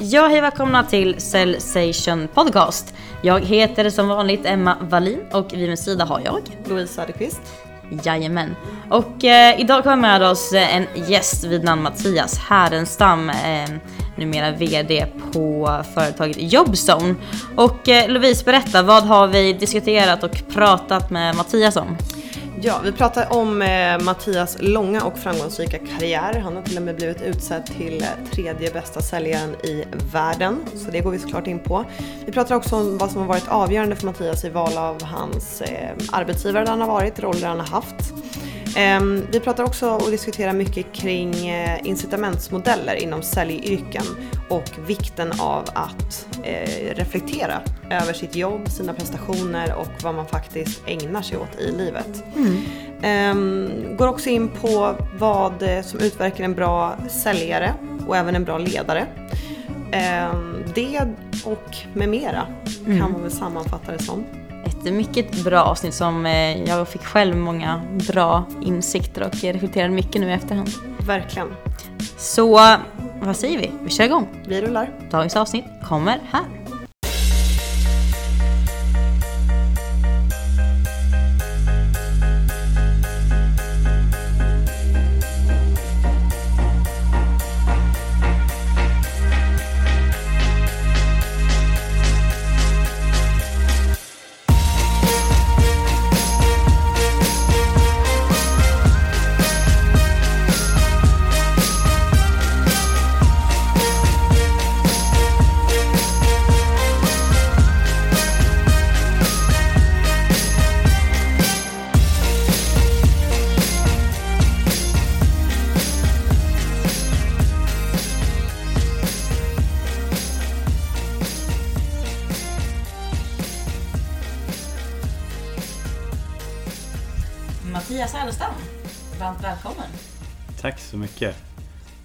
Ja, hej välkomna till Cellsation Podcast. Jag heter som vanligt Emma Wallin och vid min sida har jag Louise Söderqvist. Jajamän. Och eh, idag kommer med oss eh, en gäst vid namn Mattias Härenstam, eh, numera VD på företaget Jobzone. Och eh, Louise, berätta, vad har vi diskuterat och pratat med Mattias om? Ja, vi pratar om eh, Mattias långa och framgångsrika karriär. Han har till och med blivit utsedd till eh, tredje bästa säljaren i världen. Så det går vi såklart in på. Vi pratar också om vad som har varit avgörande för Mattias i val av hans eh, arbetsgivare där han har varit, roller han har haft. Ehm, vi pratar också och diskuterar mycket kring eh, incitamentsmodeller inom säljyrken och vikten av att eh, reflektera över sitt jobb, sina prestationer och vad man faktiskt ägnar sig åt i livet. Ehm, går också in på vad som utverkar en bra säljare och även en bra ledare. Ehm, det och med mera kan man väl sammanfatta det som. Ett mycket bra avsnitt som eh, jag fick själv många bra insikter och reflekterade mycket nu i efterhand. Verkligen. Så vad säger vi? Vi kör igång. Vi rullar. Dagens avsnitt kommer här.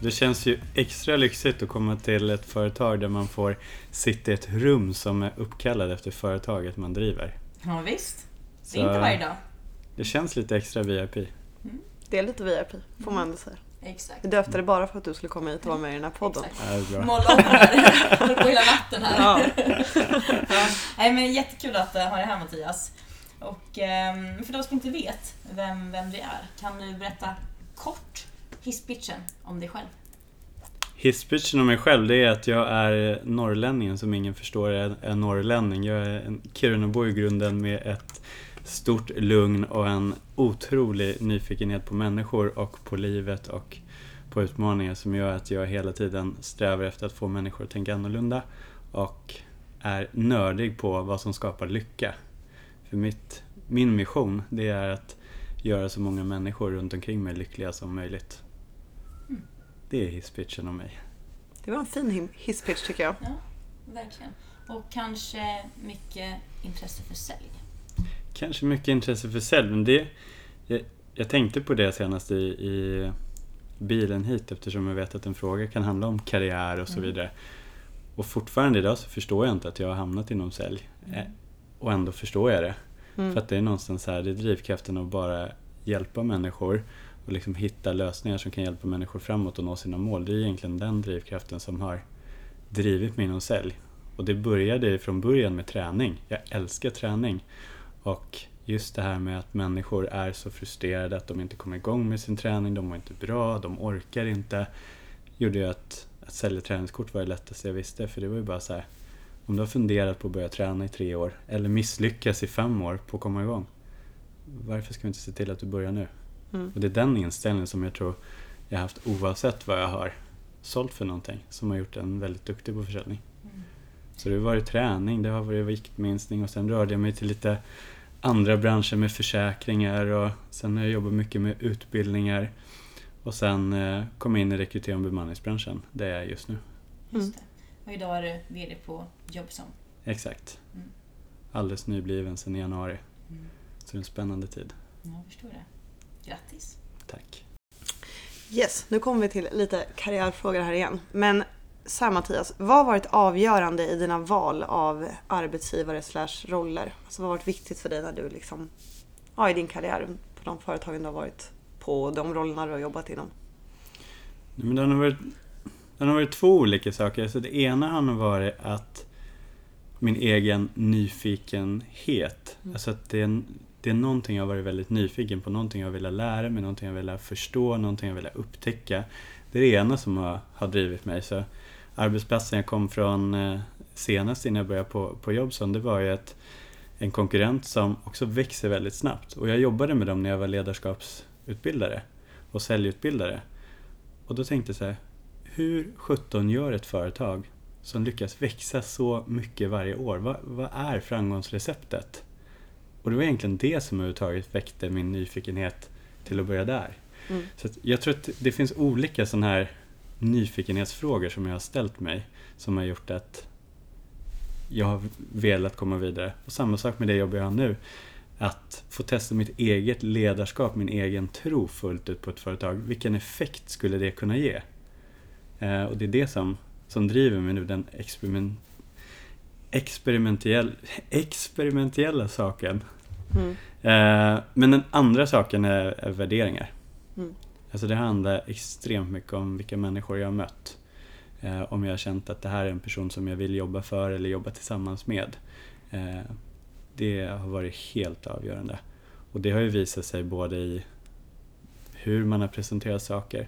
Det känns ju extra lyxigt att komma till ett företag där man får sitta i ett rum som är uppkallad efter företaget man driver. Ja visst, det Så- är inte varje dag. Det känns lite extra VIP. Det är lite VIP, får man ändå säga. Exakt. Vi döpte det bara för att du skulle komma hit och vara med i den här podden. Exakt. Ja. Måla om här, håller på hela natten här. Ja. Ja. Nej men jättekul att eh, ha dig här Mattias. Och ehm, för de som inte vet vem, vem du är, kan du berätta kort hisspitchen om dig själv? Hisspitchen om mig själv det är att jag är norrlänningen som ingen förstår är, en norrlänning. Jag är en Kirunabo i grunden med ett stort lugn och en otrolig nyfikenhet på människor och på livet och på utmaningar som gör att jag hela tiden strävar efter att få människor att tänka annorlunda och är nördig på vad som skapar lycka. För mitt, min mission det är att göra så många människor runt omkring mig lyckliga som möjligt. Det är hisspitchen om mig. Det var en fin hisspitch tycker jag. Ja, verkligen. Och kanske mycket intresse för sälj. Kanske mycket intresse för sälj, men det... Jag, jag tänkte på det senast i, i bilen hit eftersom jag vet att en fråga kan handla om karriär och så Mm. vidare. Och fortfarande idag så förstår jag inte att jag har hamnat inom sälj. Eh, Och ändå förstår jag det. Mm. För att det är någonstans här, det är drivkraften att bara hjälpa människor och liksom hitta lösningar som kan hjälpa människor framåt och nå sina mål. Det är egentligen den drivkraften som har drivit mig inom sälj. Och det började från början med träning. Jag älskar träning. Och just det här med att människor är så frustrerade att de inte kommer igång med sin träning, de mår inte bra, de orkar inte. Gjorde ju att, att sälja träningskort var det lättaste jag visste. För det var ju bara så här, om du har funderat på att börja träna i tre år, eller misslyckas i fem år på att komma igång. Varför ska vi inte se till att du börjar nu? Mm. Och det är den inställningen som jag tror jag har haft oavsett vad jag har sålt för någonting, som har gjort en väldigt duktig på försäljning. Så det har varit träning, det har varit viktminskning och sen rörde jag mig till lite andra branscher med försäkringar och sen har jag jobbat mycket med utbildningar och sen eh, kom jag in i rekrytering och bemanningsbranschen, där jag är just nu. Just det. Och idag är du VD på Jobzone. Exakt. Mm. Alldeles nybliven sedan i januari. Mm. Så det är en spännande tid. Ja, jag förstår det. Grattis. Tack. Yes, nu kommer vi till lite karriärfrågor här igen. Men så här Mattias, vad har varit avgörande i dina val av arbetsgivare slash roller? Alltså vad har varit viktigt för dig när du liksom, ja, i din karriär på de företagen du har varit på och de rollerna du har jobbat inom? Men det har varit, det har varit två olika saker. Så det ena har varit att min egen nyfikenhet. Mm. Alltså att det är, det är någonting jag har varit väldigt nyfiken på, någonting jag vill lära mig, någonting jag vill förstå, någonting jag vill upptäcka. Det är det ena som har, har drivit mig. Så arbetsplatsen jag kom från eh, senast innan jag började på, på Jobson, det var ju ett, en konkurrent som också växer väldigt snabbt. Och jag jobbade med dem när jag var ledarskapsutbildare och säljutbildare. Och då tänkte jag så här, hur 17 gör ett företag som lyckas växa så mycket varje år? Vad, vad är framgångsreceptet? Och det var egentligen det som överhuvudtaget väckte min nyfikenhet till att börja där. Mm. Så jag tror att det finns olika sådana här nyfikenhetsfrågor som jag har ställt mig som har gjort att jag har velat komma vidare. Och samma sak med det jobb jag har nu. Att få testa mitt eget ledarskap, min egen tro fullt ut på ett företag. Vilken effekt skulle det kunna ge? Eh, och det är det som, som driver mig nu, den experiment, experimentell, experimentella saken. Mm. Eh, men den andra saken är, är värderingar. Mm. Alltså det handlar extremt mycket om vilka människor jag har mött. Eh, om jag har känt att det här är en person som jag vill jobba för eller jobba tillsammans med. Eh, det har varit helt avgörande. Och det har ju visat sig både i hur man har presenterat saker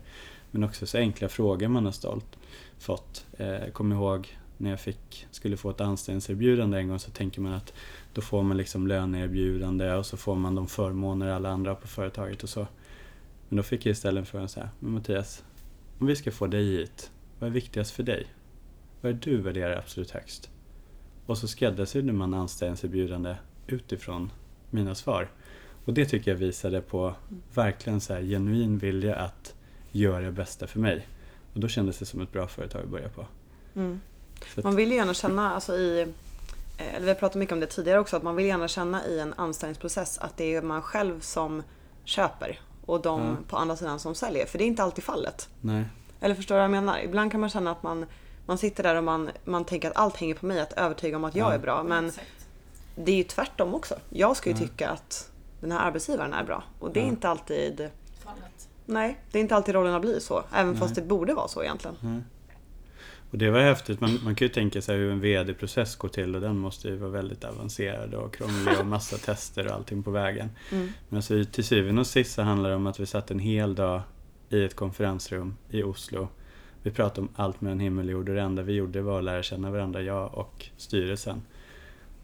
men också så enkla frågor man har stolt fått. Eh, kom ihåg när jag fick, skulle få ett anställningserbjudande en gång så tänker man att då får man liksom löneerbjudande och så får man de förmåner alla andra har på företaget och så. Men då fick jag istället frågan så här, men Mattias, om vi ska få dig hit, vad är viktigast för dig? Vad är du värderar absolut högst? Och så skräddarsydde man anställningserbjudande utifrån mina svar. Och det tycker jag visade på verkligen så här genuin vilja att göra det bästa för mig. Och då kändes det som ett bra företag att börja på. Mm. Man vill ju gärna känna, alltså i, eh, eller vi har pratat mycket om det tidigare också, att man vill gärna känna i en anställningsprocess att det är man själv som köper och de Ja. på andra sidan som säljer. För det är inte alltid fallet. Nej, Eller förstår du vad jag menar? Ibland kan man känna att man, man sitter där och man, man tänker att allt hänger på mig att övertyga om att jag Ja. är bra. Men Exakt. det är ju tvärtom också. Jag ska ju Ja. tycka att den här arbetsgivaren är bra. Och det är Ja. inte alltid, Fallet. nej, det är inte alltid rollerna blir så. Även Nej. fast det borde vara så egentligen. nej. Och det var häftigt, man, man kan ju tänka sig hur en VD-process går till och den måste ju vara väldigt avancerad och krånglig och massa tester och allting på vägen. Mm. Men alltså, till syvende och sist så handlar det om att vi satt en hel dag i ett konferensrum i Oslo. Vi pratade om allt mellan himmel och jord och det enda vi gjorde var att lära känna varandra, jag och styrelsen.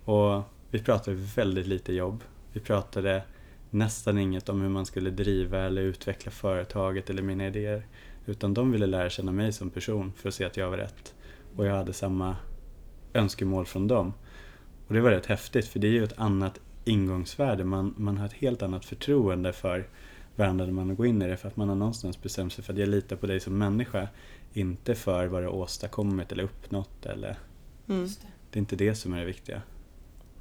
Och vi pratade väldigt lite jobb. Vi pratade nästan inget om hur man skulle driva eller utveckla företaget eller mina idéer. Utan de ville lära känna mig som person för att se att jag var rätt. Och jag hade samma önskemål från dem. Och det var rätt häftigt för det är ju ett annat ingångsvärde. Man, man har ett helt annat förtroende för varandra när man går in i det. För att man har någonstans bestämt sig för att jag litar på dig som människa. Inte för vad du har åstadkommit eller uppnått. Eller, Mm. Det är inte det som är det viktiga.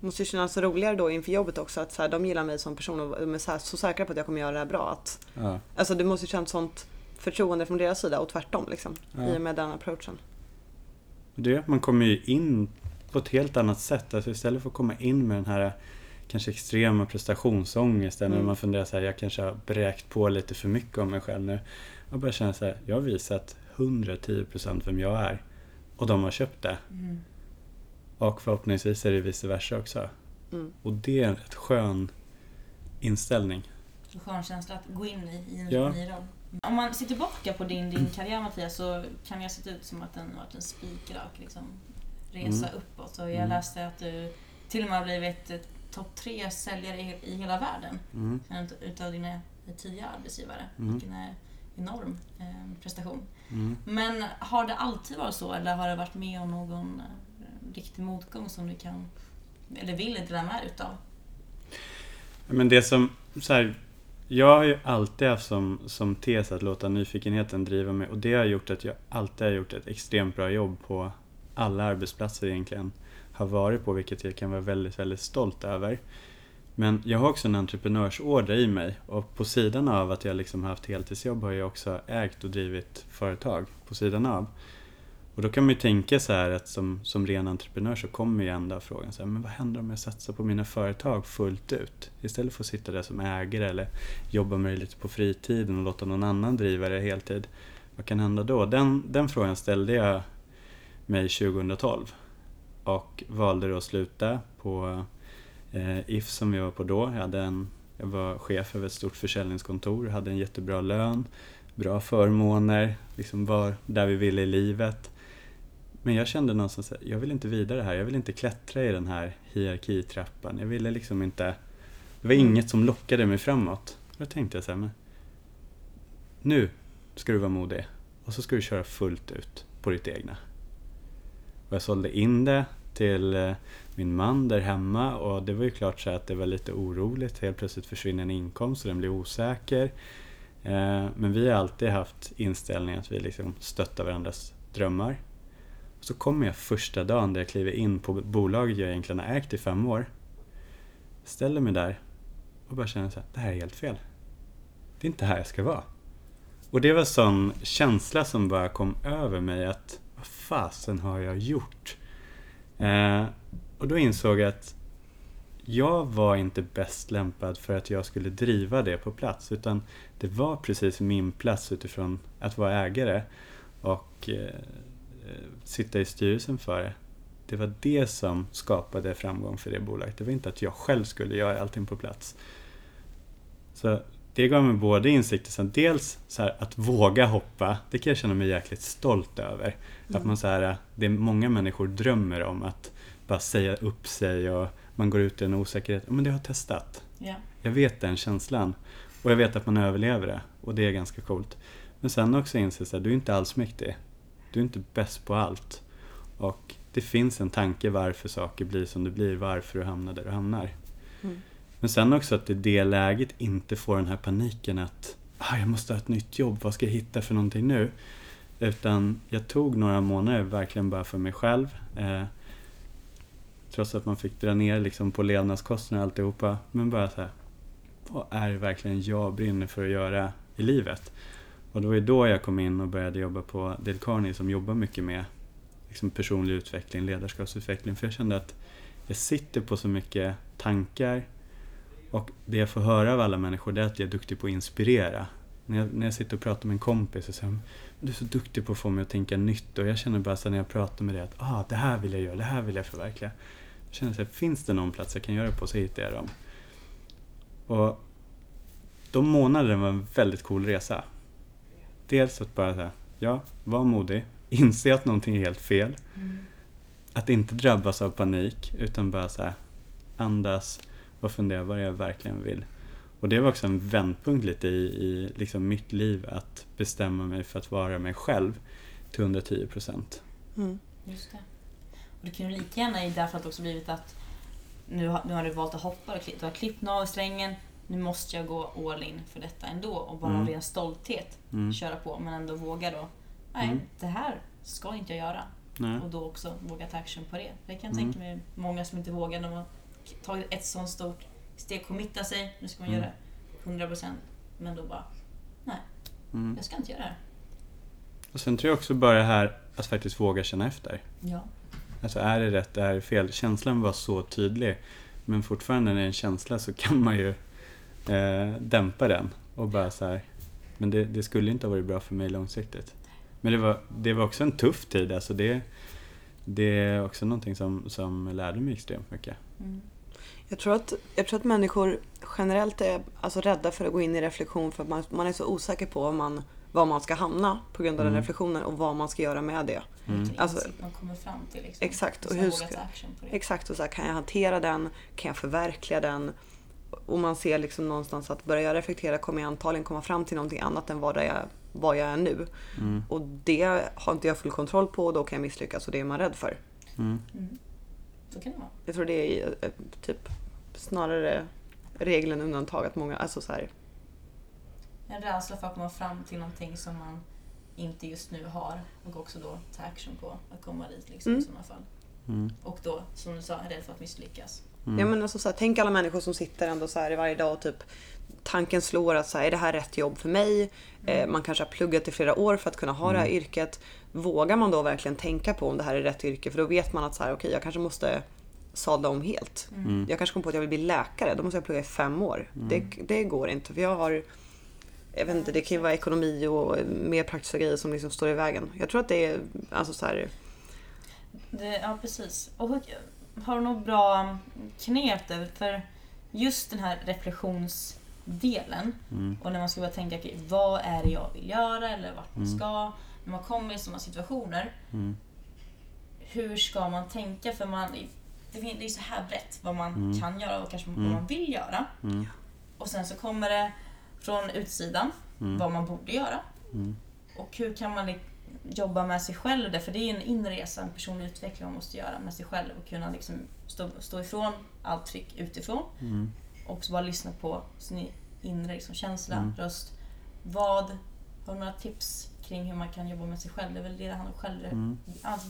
Det måste ju kännas roligare då inför jobbet också att så här, de gillar mig som person och de är så, här, så säkra på att jag kommer göra det här bra. Att, Ja, alltså det måste ju kännas sånt förtroende från deras sida och tvärtom liksom. Ja. I och med den approachen. Det, man kommer ju in på ett helt annat sätt. Alltså istället för att komma in med den här kanske extrema prestationsångesten. Mm. När man funderar så här, jag kanske har bräkt på lite för mycket om mig själv nu. Jag bara känner så här, jag har visat 110% vem jag är. Och de har köpt det. Mm. Och förhoppningsvis är det vice versa också. Mm. Och det är en rätt skön inställning. Så skön känsla att gå in i, i en Ja. ny roll. Om man ser tillbaka på din, din karriär Mattias så kan ha sett ut som att den varit en spikrak liksom, resa Mm. uppåt. Och jag Mm. läste att du till och med har blivit eh, topp tre säljare i, i hela världen. Mm. Utav dina tidigare arbetsgivare. Mm. Vilken är enorm eh, prestation. Mm. Men har det alltid varit så eller har det varit med om någon eh, riktig motgång som du kan eller vill dela med utav? Men det som, så här, jag har ju alltid haft som, som tes att låta nyfikenheten driva mig och det har gjort att jag alltid har gjort ett extremt bra jobb på alla arbetsplatser egentligen har varit på, vilket jag kan vara väldigt, väldigt stolt över. Men jag har också en entreprenörsorder i mig och på sidan av att jag liksom haft heltidsjobb har jag också ägt och drivit företag på sidan av. Och då kan man ju tänka så här att som, som ren entreprenör så kommer ju ändå frågan så här, men vad händer om jag satsar på mina företag fullt ut? Istället för att sitta där som ägare eller jobba med det lite på fritiden och låta någon annan driva det heltid. vad kan hända då? Den, den frågan ställde jag mig 2012 och valde då att sluta på eh, If som jag var på då. Jag, hade en, jag var chef över ett stort försäljningskontor, hade en jättebra lön, bra förmåner, liksom var där vi ville i livet. Men jag kände någonstans att jag vill inte vidare här, jag vill inte klättra i den här hierarkitrappan. Jag ville liksom inte, det var inget som lockade mig framåt. Då tänkte jag så här, men nu ska du vara modig och så ska du köra fullt ut på ditt egna. Och jag sålde in det till eh, min man där hemma och det var ju klart så att det var lite oroligt. Helt plötsligt försvinner en inkomst och den blir osäker. Eh, men vi har alltid haft inställningen att vi liksom stöttar varandras drömmar. Så kommer jag första dagen där jag kliver in på bolaget jag egentligen har ägt i fem år. Ställer mig där och bara känner så här, det här är helt fel. Det är inte här jag ska vara. Och det var en sån känsla som bara kom över mig att vad fasen har jag gjort? Eh, och då insåg jag att jag var inte bäst lämpad för att jag skulle driva det på plats utan det var precis min plats utifrån att vara ägare och eh, sitta i styrelsen för det. Det var det som skapade framgång för det bolaget. Det var inte att jag själv skulle göra allting på plats. Så det gav mig både insikter, dels så här, att våga hoppa, det kan jag känna mig jäkligt stolt över. Mm. Att man så här, det är många människor drömmer om att bara säga upp sig och man går ut i en osäkerhet. Men det har jag testat. Yeah. Jag vet den känslan. Och jag vet att man överlever det. Och det är ganska coolt. Men sen också inse att du är inte alls mäktig. Du är inte bäst på allt. Och det finns en tanke varför saker blir som det blir, varför du hamnar där du hamnar. Mm. Men sen också att i det läget inte få den här paniken att ah, jag måste ha ett nytt jobb, vad ska jag hitta för någonting nu? Utan jag tog några månader verkligen bara för mig själv. Eh, trots att man fick dra ner liksom på levnadskostnader och alltihopa. Men bara så här, vad är det verkligen jag brinner för att göra i livet? Och det var ju då jag kom in och började jobba på Dale Carney som jobbar mycket med liksom personlig utveckling, ledarskapsutveckling. För jag kände att jag sitter på så mycket tankar och det jag får höra av alla människor det är att jag är duktig på att inspirera. När jag, när jag sitter och pratar med en kompis och säger du är så duktig på att få mig att tänka nytt och jag känner bara så när jag pratar med dig att ah, det här vill jag göra, det här vill jag förverkliga. Jag känner så här, finns det någon plats jag kan göra det på så hittar jag dem. Och de månaderna var en väldigt cool resa. Dels att bara säga, ja, var modig, inse att någonting är helt fel. Mm. Att inte drabbas av panik utan bara så här, andas och fundera vad jag verkligen vill. Och det var också en vändpunkt lite i, i liksom mitt liv att bestämma mig för att vara mig själv till 110 procent. Mm. Just det. Och det kan ju lika gärna i därför att det också blivit att nu har, nu har du valt att hoppa, du har klippt navelsträngen, nu måste jag gå all in för detta ändå och bara mm. av ren stolthet mm. köra på men ändå våga då. Nej, mm. det här ska inte jag göra. Nej. Och då också våga ta action på det. Det kan jag tänka mm. mig många som inte vågar. De har tagit ett sånt stort steg, committa sig, nu ska man mm. göra det 100% men då bara, nej, mm. jag ska inte göra det. Och sen tror jag också bara det här att faktiskt våga känna efter. Ja. Alltså är det rätt, är det fel? Känslan var så tydlig. Men fortfarande när det är en känsla så kan man ju eh, dämpa den och bara så här, men det, det, skulle inte ha varit bra för mig långsiktigt. Men det var, det var också en tuff tid, alltså det, det är också någonting som, som lärde mig extremt mycket. Mm. Jag, tror att, jag tror att människor generellt är alltså rädda för att gå in i reflektion för att man, man är så osäker på vad man, var man ska hamna på grund av mm. den reflektionen och vad man ska göra med det. Mm. Alltså, man kommer fram till. Liksom, exakt. Och hur ska, exakt. Och så här, kan jag hantera den? Kan jag förverkliga den? Och man ser liksom någonstans att börjar jag reflektera kommer jag antagligen komma fram till någonting annat än vad jag, vad jag är nu. Mm. Och det har inte jag full kontroll på och då kan jag misslyckas och det är man rädd för. Mm. Mm. Så kan det vara. Jag tror det är eh, typ snarare regeln undantag att många, alltså så här. En rädsla för att komma fram till någonting som man inte just nu har och också då ta action på att komma dit liksom, mm. i sådana fall. Mm. Och då, som du sa, är rädd för att misslyckas. Mm. Ja, men alltså, så här, tänk alla människor som sitter ändå så här varje dag och typ tanken slår att så här, är det här rätt jobb för mig? Mm. Eh, man kanske har pluggat i flera år för att kunna ha mm. det här mm. yrket. Vågar man då verkligen tänka på om det här är rätt yrke? För då vet man att så här, okay, jag kanske måste sadla om helt. Mm. Jag kanske kommer på att jag vill bli läkare. Då måste jag plugga i fem år. Mm. Det, det går inte för jag har jag vet inte, det kan ju vara ekonomi och mer praktiska grejer som liksom står i vägen. Jag tror att det är alltså så här, Det, ja, precis. Och hur- har du något bra knep där? För just den här reflektionsdelen Mm. och när man ska börja tänka, okej, vad är det jag vill göra eller vart man Mm. ska. När man kommer i sådana situationer, Mm. hur ska man tänka? För man, det är ju så här brett vad man Mm. kan göra och kanske Mm. vad man vill göra. Mm. Och sen så kommer det från utsidan Mm. vad man borde göra. Mm. Och hur kan man jobba med sig själv där? För det är en inre resa, en personlig utveckling man måste göra med sig själv och kunna liksom stå, stå ifrån allt tryck utifrån. Mm. Och bara lyssna på sin inre liksom, känsla, Mm. röst. Vad, har du några tips kring hur man kan jobba med sig själv? Det är väl det det handlar om, själv, Mm.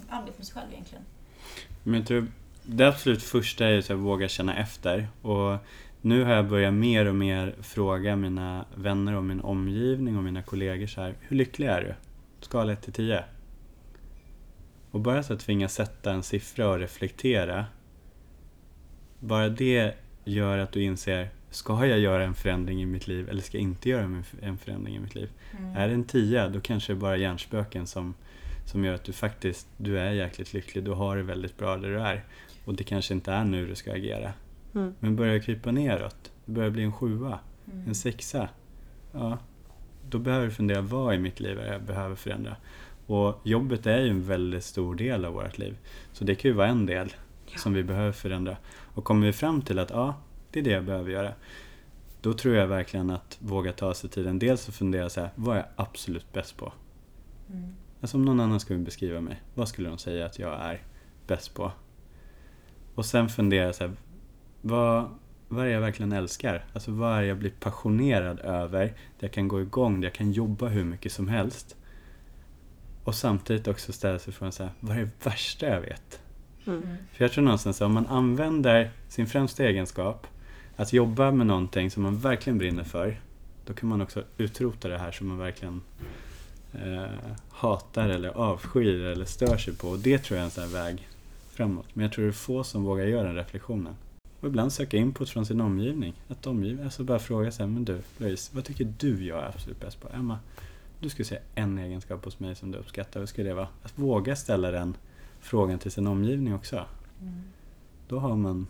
arbeta med sig själv egentligen. Men jag tror det absolut första är ju att våga känna efter. Och nu har jag börjat mer och mer fråga mina vänner och min omgivning och mina kollegor så här, hur lycklig är du? Skala 1 till 10. Och bara så att tvingas sätta en siffra och reflektera. Bara det gör att du inser, ska jag göra en förändring i mitt liv eller ska jag inte göra en- förändring i mitt liv? Mm. Är det en 10 då kanske det är bara hjärnspöken som, som gör att du faktiskt du är jäkligt lycklig. Du har det väldigt bra där du är. Och det kanske inte är nu du ska agera. Mm. Men börjar det krypa neråt, det börjar bli en sjua, Mm. en sexa. Ja, då behöver du fundera vad i mitt liv är jag behöver förändra. Och jobbet är ju en väldigt stor del av vårt liv. Så det kan ju vara en del Ja. som vi behöver förändra. Och kommer vi fram till att ja, det är det jag behöver göra. Då tror jag verkligen att våga ta sig tiden. Dels att fundera så här, vad är jag absolut bäst på? Mm. Alltså om någon annan skulle beskriva mig, vad skulle de säga att jag är bäst på? Och sen fundera så här, vad, vad är det jag verkligen älskar? Alltså vad är det jag blir passionerad över? Där jag kan gå igång, där jag kan jobba hur mycket som helst. Och samtidigt också ställa sig frågan så här, vad är det värsta jag vet? Mm. Mm. För jag tror någonstans att om man använder sin främsta egenskap, att jobba med någonting som man verkligen brinner för, då kan man också utrota det här som man verkligen eh, hatar eller avskyr eller stör sig på. Och det tror jag är en sån här väg framåt. Men jag tror det är få som vågar göra den reflektionen. Och ibland söka input från sin omgivning. Att omgivning, alltså bara fråga sig, men du Louise, vad tycker du jag är absolut bäst på? Emma, du skulle säga en egenskap hos mig som du uppskattar, vad skulle det vara? Att våga ställa den frågan till sin omgivning också. Mm. Då har man,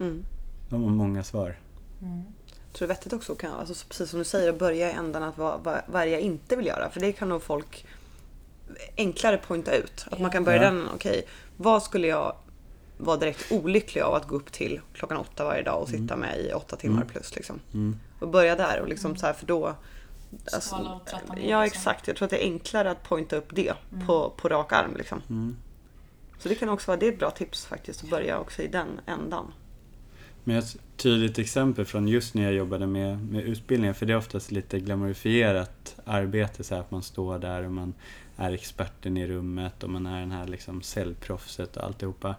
Mm. då har man många svar. Mm. Jag tror det är vettigt också, kan, alltså, precis som du säger, att börja i ändan att vad, vad, vad jag inte vill göra? För det kan nog folk enklare pointa ut. Att man kan börja Ja. den, okej, vad skulle jag vara direkt olycklig av att gå upp till klockan åtta varje dag och sitta med i åtta timmar Mm. plus. Liksom. Mm. Och börja där och liksom så här, för då... Ner, ja liksom. exakt, jag tror att det är enklare att pointa upp det Mm. på, på rak arm. Liksom. Mm. Så det kan också vara det är ett bra tips faktiskt, att börja också i den ändan. Men ett tydligt exempel från just när jag jobbade med, med utbildningar, för det är oftast lite glamorifierat arbete, så här att man står där och man är experten i rummet och man är den här liksom säljproffset och alltihopa.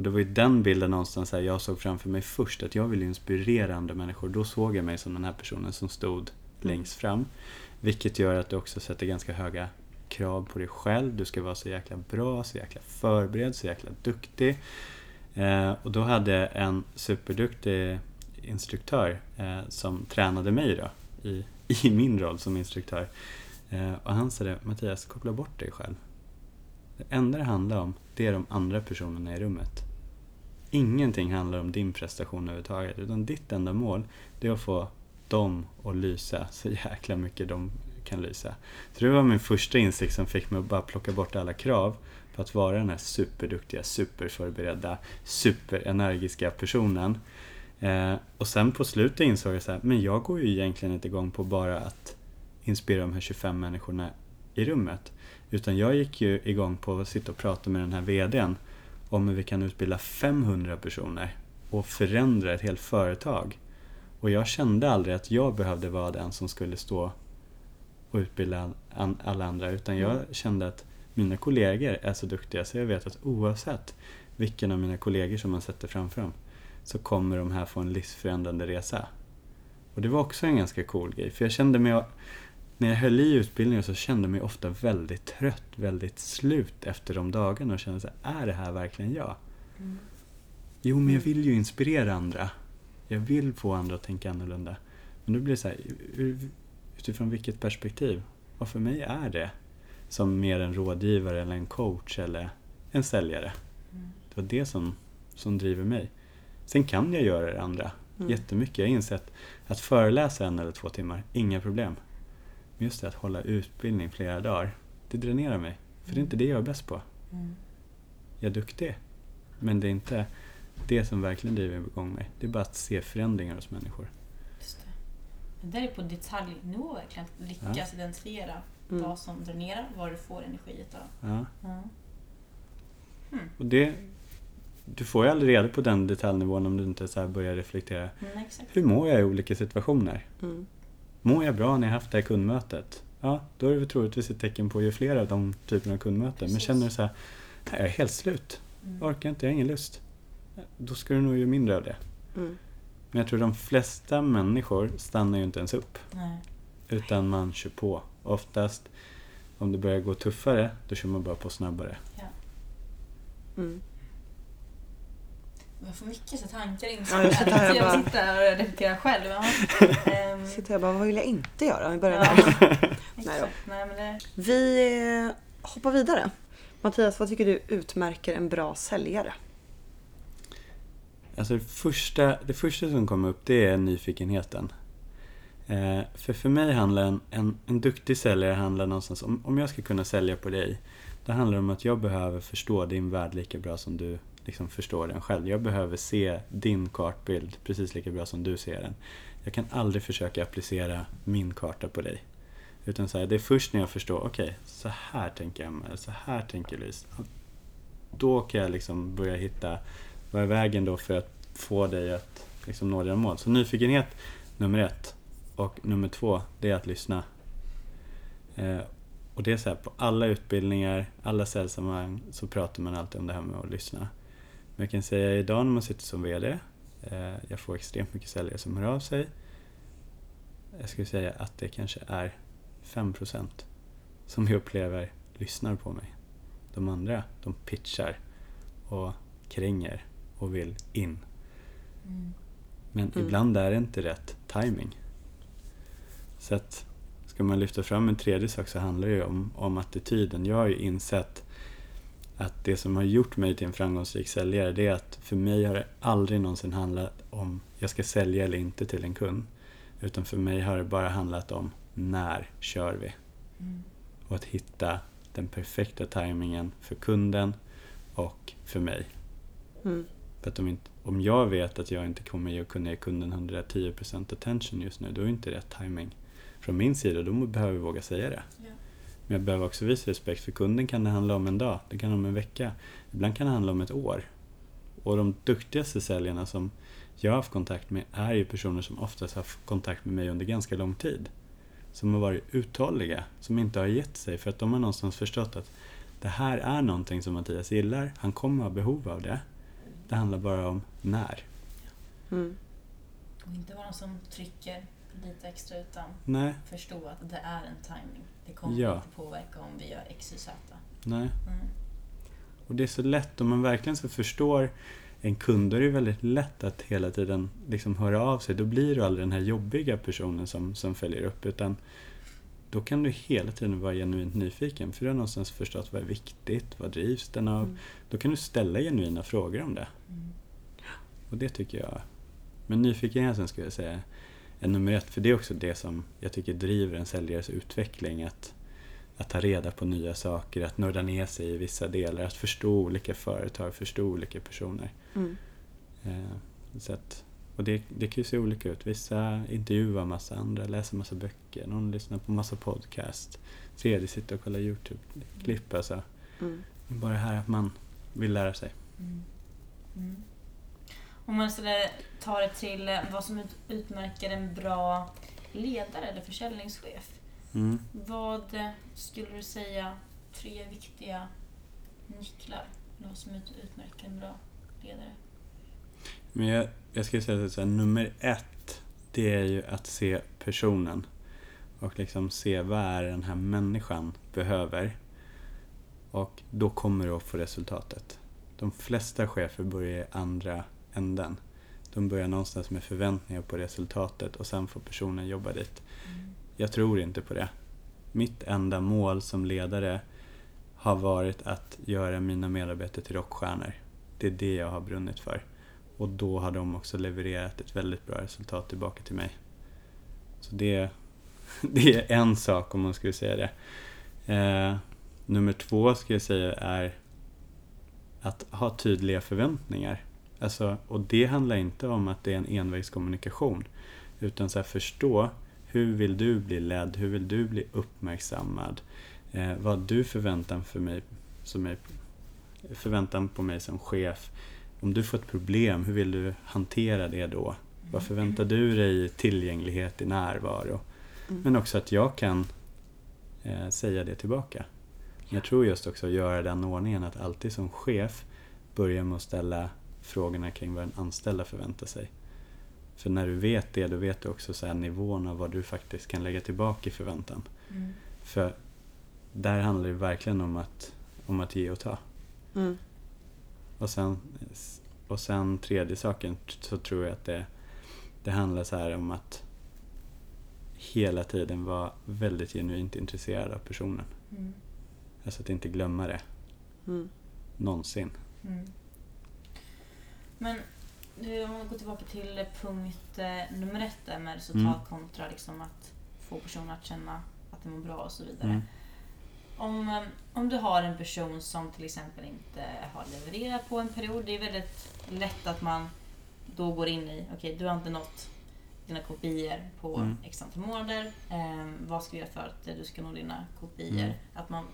Och det var ju den bilden någonstans här jag såg framför mig först, att jag ville inspirera andra människor. Då såg jag mig som den här personen som stod längst fram. Vilket gör att du också sätter ganska höga krav på dig själv. Du ska vara så jäkla bra, så jäkla förberedd, så jäkla duktig. Eh, och då hade en superduktig instruktör eh, som tränade mig då, i, i min roll som instruktör. Eh, och han sa det, Mattias, koppla bort dig själv. Det enda det handlar om, det är de andra personerna i rummet. Ingenting handlar om din prestation överhuvudtaget, utan ditt enda mål, det är att få dem att lysa så jäkla mycket de kan lysa. Så det var min första insikt som fick mig att bara plocka bort alla krav på att vara den här superduktiga, superförberedda, superenergiska personen. Eh, och sen på slutet insåg jag så här, men jag går ju egentligen inte igång på bara att inspirera de här 25 människorna i rummet. Utan jag gick ju igång på att sitta och prata med den här VDn om hur vi kan utbilda 500 personer och förändra ett helt företag. Och jag kände aldrig att jag behövde vara den som skulle stå och utbilda alla andra utan jag kände att mina kollegor är så duktiga så jag vet att oavsett vilken av mina kollegor som man sätter framför dem så kommer de här få en livsförändrande resa. Och det var också en ganska cool grej för jag kände mig när jag höll i utbildningen så kände jag mig ofta väldigt trött, väldigt slut efter de dagarna och kände så här, är det här verkligen jag? Mm. Jo, men jag vill ju inspirera andra. Jag vill få andra att tänka annorlunda. Men Men då blir det så här, utifrån vilket perspektiv? Och för mig är det som mer en rådgivare eller en coach eller en säljare. Mm. Det var det som, som driver mig. Sen kan jag göra det andra mm. jättemycket. Jag har insett att föreläsa en eller två timmar, inga problem. Just det att hålla utbildning flera dagar, det dränerar mig. För det är inte det jag är bäst på. Mm. Jag är duktig, men det är inte det som verkligen driver igång mig. Det är bara att se förändringar hos människor. Just det. det där är på detaljnivå verkligen, att lyckas ja. identifiera mm. vad som dränerar, vad du får energi utav. Ja. ja. Mm. Och det, du får ju aldrig reda på den detaljnivån om du inte så börjar reflektera. Mm, Hur mår jag i olika situationer? Mm. Mår jag bra när jag haft det här kundmötet? Ja, då är det troligtvis ett tecken på att göra fler av de typerna av kundmöten. Precis. Men känner du så här, jag är helt slut. Mm. Orkar inte, jag har ingen lust. Då ska du nog göra mindre av det. Mm. Men jag tror de flesta människor stannar ju inte ens upp. Nej. Utan man kör på. Oftast om det börjar gå tuffare, då kör man bara på snabbare. Ja. Mm. Jag får mycket så tankar in ja, jag, sitter här, jag sitter här och reflekterar själv. Ja. um, sitter jag bara, vad vill jag inte göra? Vi börjar där. Nej, Nej, men det... Vi eh, hoppar vidare. Mattias, vad tycker du utmärker en bra säljare? Alltså det första, det första som kommer upp det är nyfikenheten. Eh, för för mig handlar en, en, en duktig säljare handlar någonstans om, om jag ska kunna sälja på dig. Då handlar det om att jag behöver förstå din värld lika bra som du liksom förstår den själv. Jag behöver se din kartbild precis lika bra som du ser den. Jag kan aldrig försöka applicera min karta på dig. Utan så här, det är först när jag förstår, okej, okay, så här tänker jag, så här tänker Louise. Då kan jag liksom börja hitta, vad är vägen då för att få dig att liksom nå dina mål? Så nyfikenhet, nummer ett. Och nummer två, det är att lyssna. Eh, och det är så här, på alla utbildningar, alla säljsammanhang så pratar man alltid om det här med att lyssna. Men jag kan säga idag när man sitter som VD, eh, jag får extremt mycket säljare som hör av sig. Jag skulle säga att det kanske är 5% som jag upplever lyssnar på mig. De andra, de pitchar och kränger och vill in. Mm. Men mm. ibland är det inte rätt timing. Så att ska man lyfta fram en tredje sak så handlar det om, om attityden. Jag har ju insett att det som har gjort mig till en framgångsrik säljare det är att för mig har det aldrig någonsin handlat om jag ska sälja eller inte till en kund. Utan för mig har det bara handlat om när kör vi? Mm. Och att hitta den perfekta tajmingen för kunden och för mig. Mm. För att om, inte, om jag vet att jag inte kommer att kunna ge kunden 110% attention just nu, då är det inte rätt timing från min sida. Då behöver jag våga säga det. Ja. Men jag behöver också visa respekt för kunden kan det handla om en dag, det kan handla om en vecka. Ibland kan det handla om ett år. Och de duktigaste säljarna som jag har haft kontakt med är ju personer som oftast har haft kontakt med mig under ganska lång tid. Som har varit uthålliga, som inte har gett sig för att de har någonstans förstått att det här är någonting som Mattias gillar, han kommer ha behov av det. Det handlar bara om när. Mm. Och inte vara någon som trycker lite extra utan Nej. förstå att det är en timing. Det kommer ja. inte påverka om vi gör X, Y, Z. Nej. Mm. Och det är så lätt, om man verkligen så förstår en kund, då är det väldigt lätt att hela tiden liksom höra av sig. Då blir du aldrig den här jobbiga personen som, som följer upp, utan då kan du hela tiden vara genuint nyfiken, för du har någonstans förstått vad är viktigt, vad drivs den av? Mm. Då kan du ställa genuina frågor om det. Mm. Och det tycker jag, men nyfikenheten skulle jag säga är nummer ett, för det är också det som jag tycker driver en säljares utveckling. Att, att ta reda på nya saker, att nörda ner sig i vissa delar, att förstå olika företag, förstå olika personer. Mm. Eh, så att, och det, det kan ju se olika ut. Vissa intervjuar massa andra, läser massa böcker, någon lyssnar på massa podcast, tredje sitter och kollar YouTube-klipp. Alltså. Mm. Bara det här att man vill lära sig. Mm. Om man tar det till eh, vad som utmärker en bra ledare eller försäljningschef. Mm. Vad eh, skulle du säga tre viktiga nycklar? Vad som utmärker en bra ledare? Men jag, jag skulle säga att nummer ett, det är ju att se personen. Och liksom se vad är den här människan behöver. Och då kommer du att få resultatet. De flesta chefer börjar i andra änden. De börjar någonstans med förväntningar på resultatet och sen får personen jobba dit. Mm. Jag tror inte på det. Mitt enda mål som ledare har varit att göra mina medarbetare till rockstjärnor. Det är det jag har brunnit för. Och då har de också levererat ett väldigt bra resultat tillbaka till mig. Så det, det är en sak om man skulle säga det. Eh, nummer två skulle jag säga är att ha tydliga förväntningar. Alltså, och det handlar inte om att det är en envägskommunikation. Utan så här, förstå hur vill du bli ledd? Hur vill du bli uppmärksammad? Eh, vad du förväntan, för mig, som är, förväntan på mig som chef? Om du får ett problem, hur vill du hantera det då? Vad förväntar du dig i tillgänglighet, i närvaro? Mm. Men också att jag kan eh, säga det tillbaka. Jag tror just också att göra den ordningen att alltid som chef börja med att ställa frågorna kring vad den anställda förväntar sig. För när du vet det, då vet du också så här nivån av vad du faktiskt kan lägga tillbaka i förväntan. Mm. För där handlar det verkligen om att, om att ge och ta. Mm. Och sen, och sen tredje saken så tror jag att det, det handlar så här om att hela tiden vara väldigt genuint intresserad av personen. Mm. Alltså att inte glömma det. Mm. Någonsin. Mm. Men du, om vi går tillbaka till punkt eh, nummer ett där med resultat Mm. kontra liksom att få personen att känna att de mår bra och så vidare. Mm. Om, eh, om du har en person som till exempel inte har levererat på en period, det är väldigt lätt att man då går in i, okej du har inte nått dina kopior på Mm. x antal månader. Eh, vad ska vi göra för att du ska nå dina kopior? Mm. Att man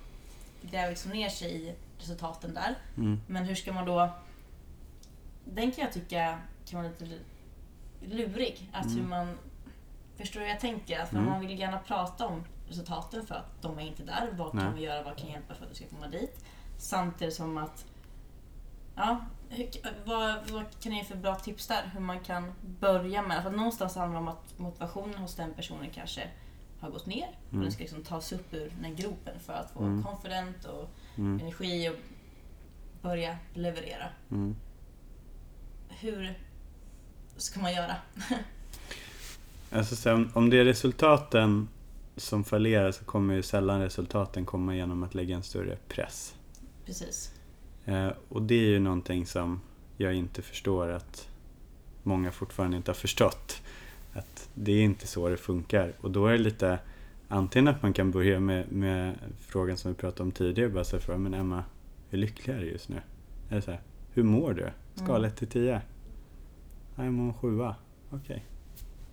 gräver liksom ner sig i resultaten där. Mm. Men hur ska man då... Den kan jag tycka kan vara lite lurig. Att Mm. hur man... Förstår du hur jag tänker? Att Mm. Man vill gärna prata om resultaten för att de är inte där. Vad Nej. kan vi göra? Vad kan hjälpa för att du ska komma dit? Samtidigt som att... Ja, hur, vad, vad kan ni ge för bra tips där? Hur man kan börja med... För någonstans handlar det om att motivationen hos den personen kanske har gått ner. Och Mm. den ska liksom tas upp ur den gropen för att få Mm. confident och Mm. energi och börja leverera. Mm. Hur ska man göra? Alltså så om, det är resultaten som fallerar så kommer ju sällan resultaten komma genom att lägga en större press. Precis. Eh, och det är ju någonting som jag inte förstår att många fortfarande inte har förstått. Att det är inte så det funkar. Och då är det lite antingen att man kan börja med, med frågan som vi pratade om tidigare. Bara så här, men Emma, hur lycklig är du just nu? Eller så här, hur mår du? Skala Mm. 1 till 10? Ja, jag mår en sjua. Okej.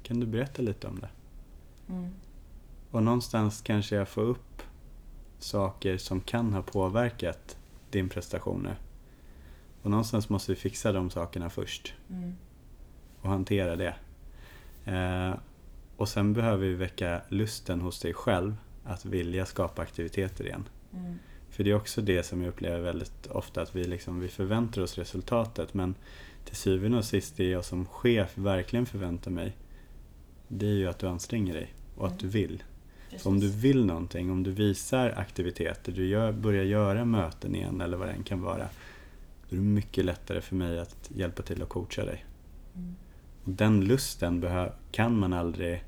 Kan du berätta lite om det? Mm. Och någonstans kanske jag får upp saker som kan ha påverkat din prestation nu. Och någonstans måste vi fixa de sakerna först Mm. och hantera det. Eh, och sen behöver vi väcka lusten hos dig själv att vilja skapa aktiviteter igen. Mm. För det är också det som jag upplever väldigt ofta att vi, liksom, vi förväntar oss resultatet men till syvende och sist det jag som chef verkligen förväntar mig det är ju att du anstränger dig och att du vill. Precis. Om du vill någonting, om du visar aktiviteter, du gör, börjar göra möten igen eller vad det än kan vara. Då är det mycket lättare för mig att hjälpa till att coacha dig. Mm. Och den lusten behö- kan man aldrig,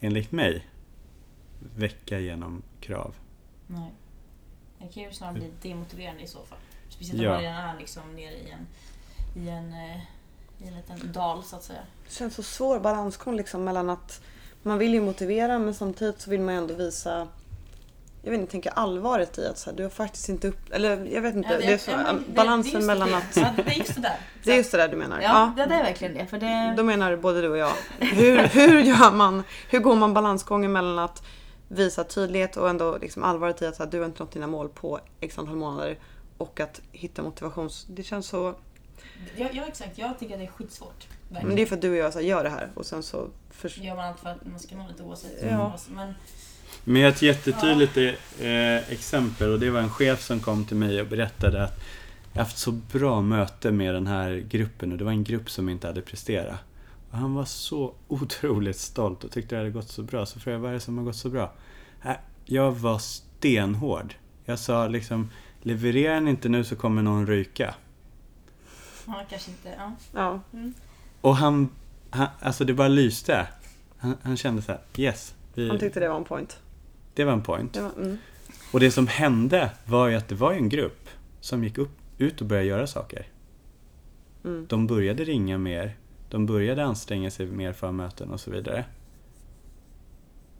enligt mig, väcka genom krav. Nej. Det kan ju snarare bli demotiverande i så fall. Speciellt om Ja. man redan är liksom nere i en, i en, eh, i en liten dal så att säga. Det känns så svår balansgång liksom mellan att man vill ju motivera men samtidigt så vill man ju ändå visa jag vet inte, tänka allvaret i att så här, du har faktiskt inte upp... Eller jag vet inte. Ja, det är så, ja, men det- balansen det mellan det. att... Ja, det är just det där. Det är just det där du menar? Ja, det, det är verkligen det. För det... Då menar både du och jag. Hur, hur gör man? Hur går man balansgången mellan att visa tydlighet och ändå liksom allvaret i att så här, du har inte nått dina mål på x antal månader och att hitta motivations... Det känns så... Ja, ja, exakt. Jag tycker att det är skitsvårt. Men Verkligen. det är för att du och jag så här, gör det här och sen så... För... Gör man allt för att man ska nå lite oavsett. Ja. Men, Men ett jättetydligt eh, exempel och det var en chef som kom till mig och berättade att jag haft så bra möte med den här gruppen och det var en grupp som inte hade presterat. Och han var så otroligt stolt och tyckte det hade gått så bra. Så frågade jag, vad är det som har gått så bra? Äh, jag var stenhård. Jag sa liksom, levererar ni inte nu så kommer någon ryka. ja, kanske inte. Ja. Ja. Mm. Och han, han, alltså det bara lyste. Han, han kände så här, yes. Vi, Han tyckte det var en point. det var en point. Det var, mm. Och det som hände var ju att det var en grupp som gick upp, ut och började göra saker. Mm. De började ringa mer, de började anstränga sig mer för möten och så vidare.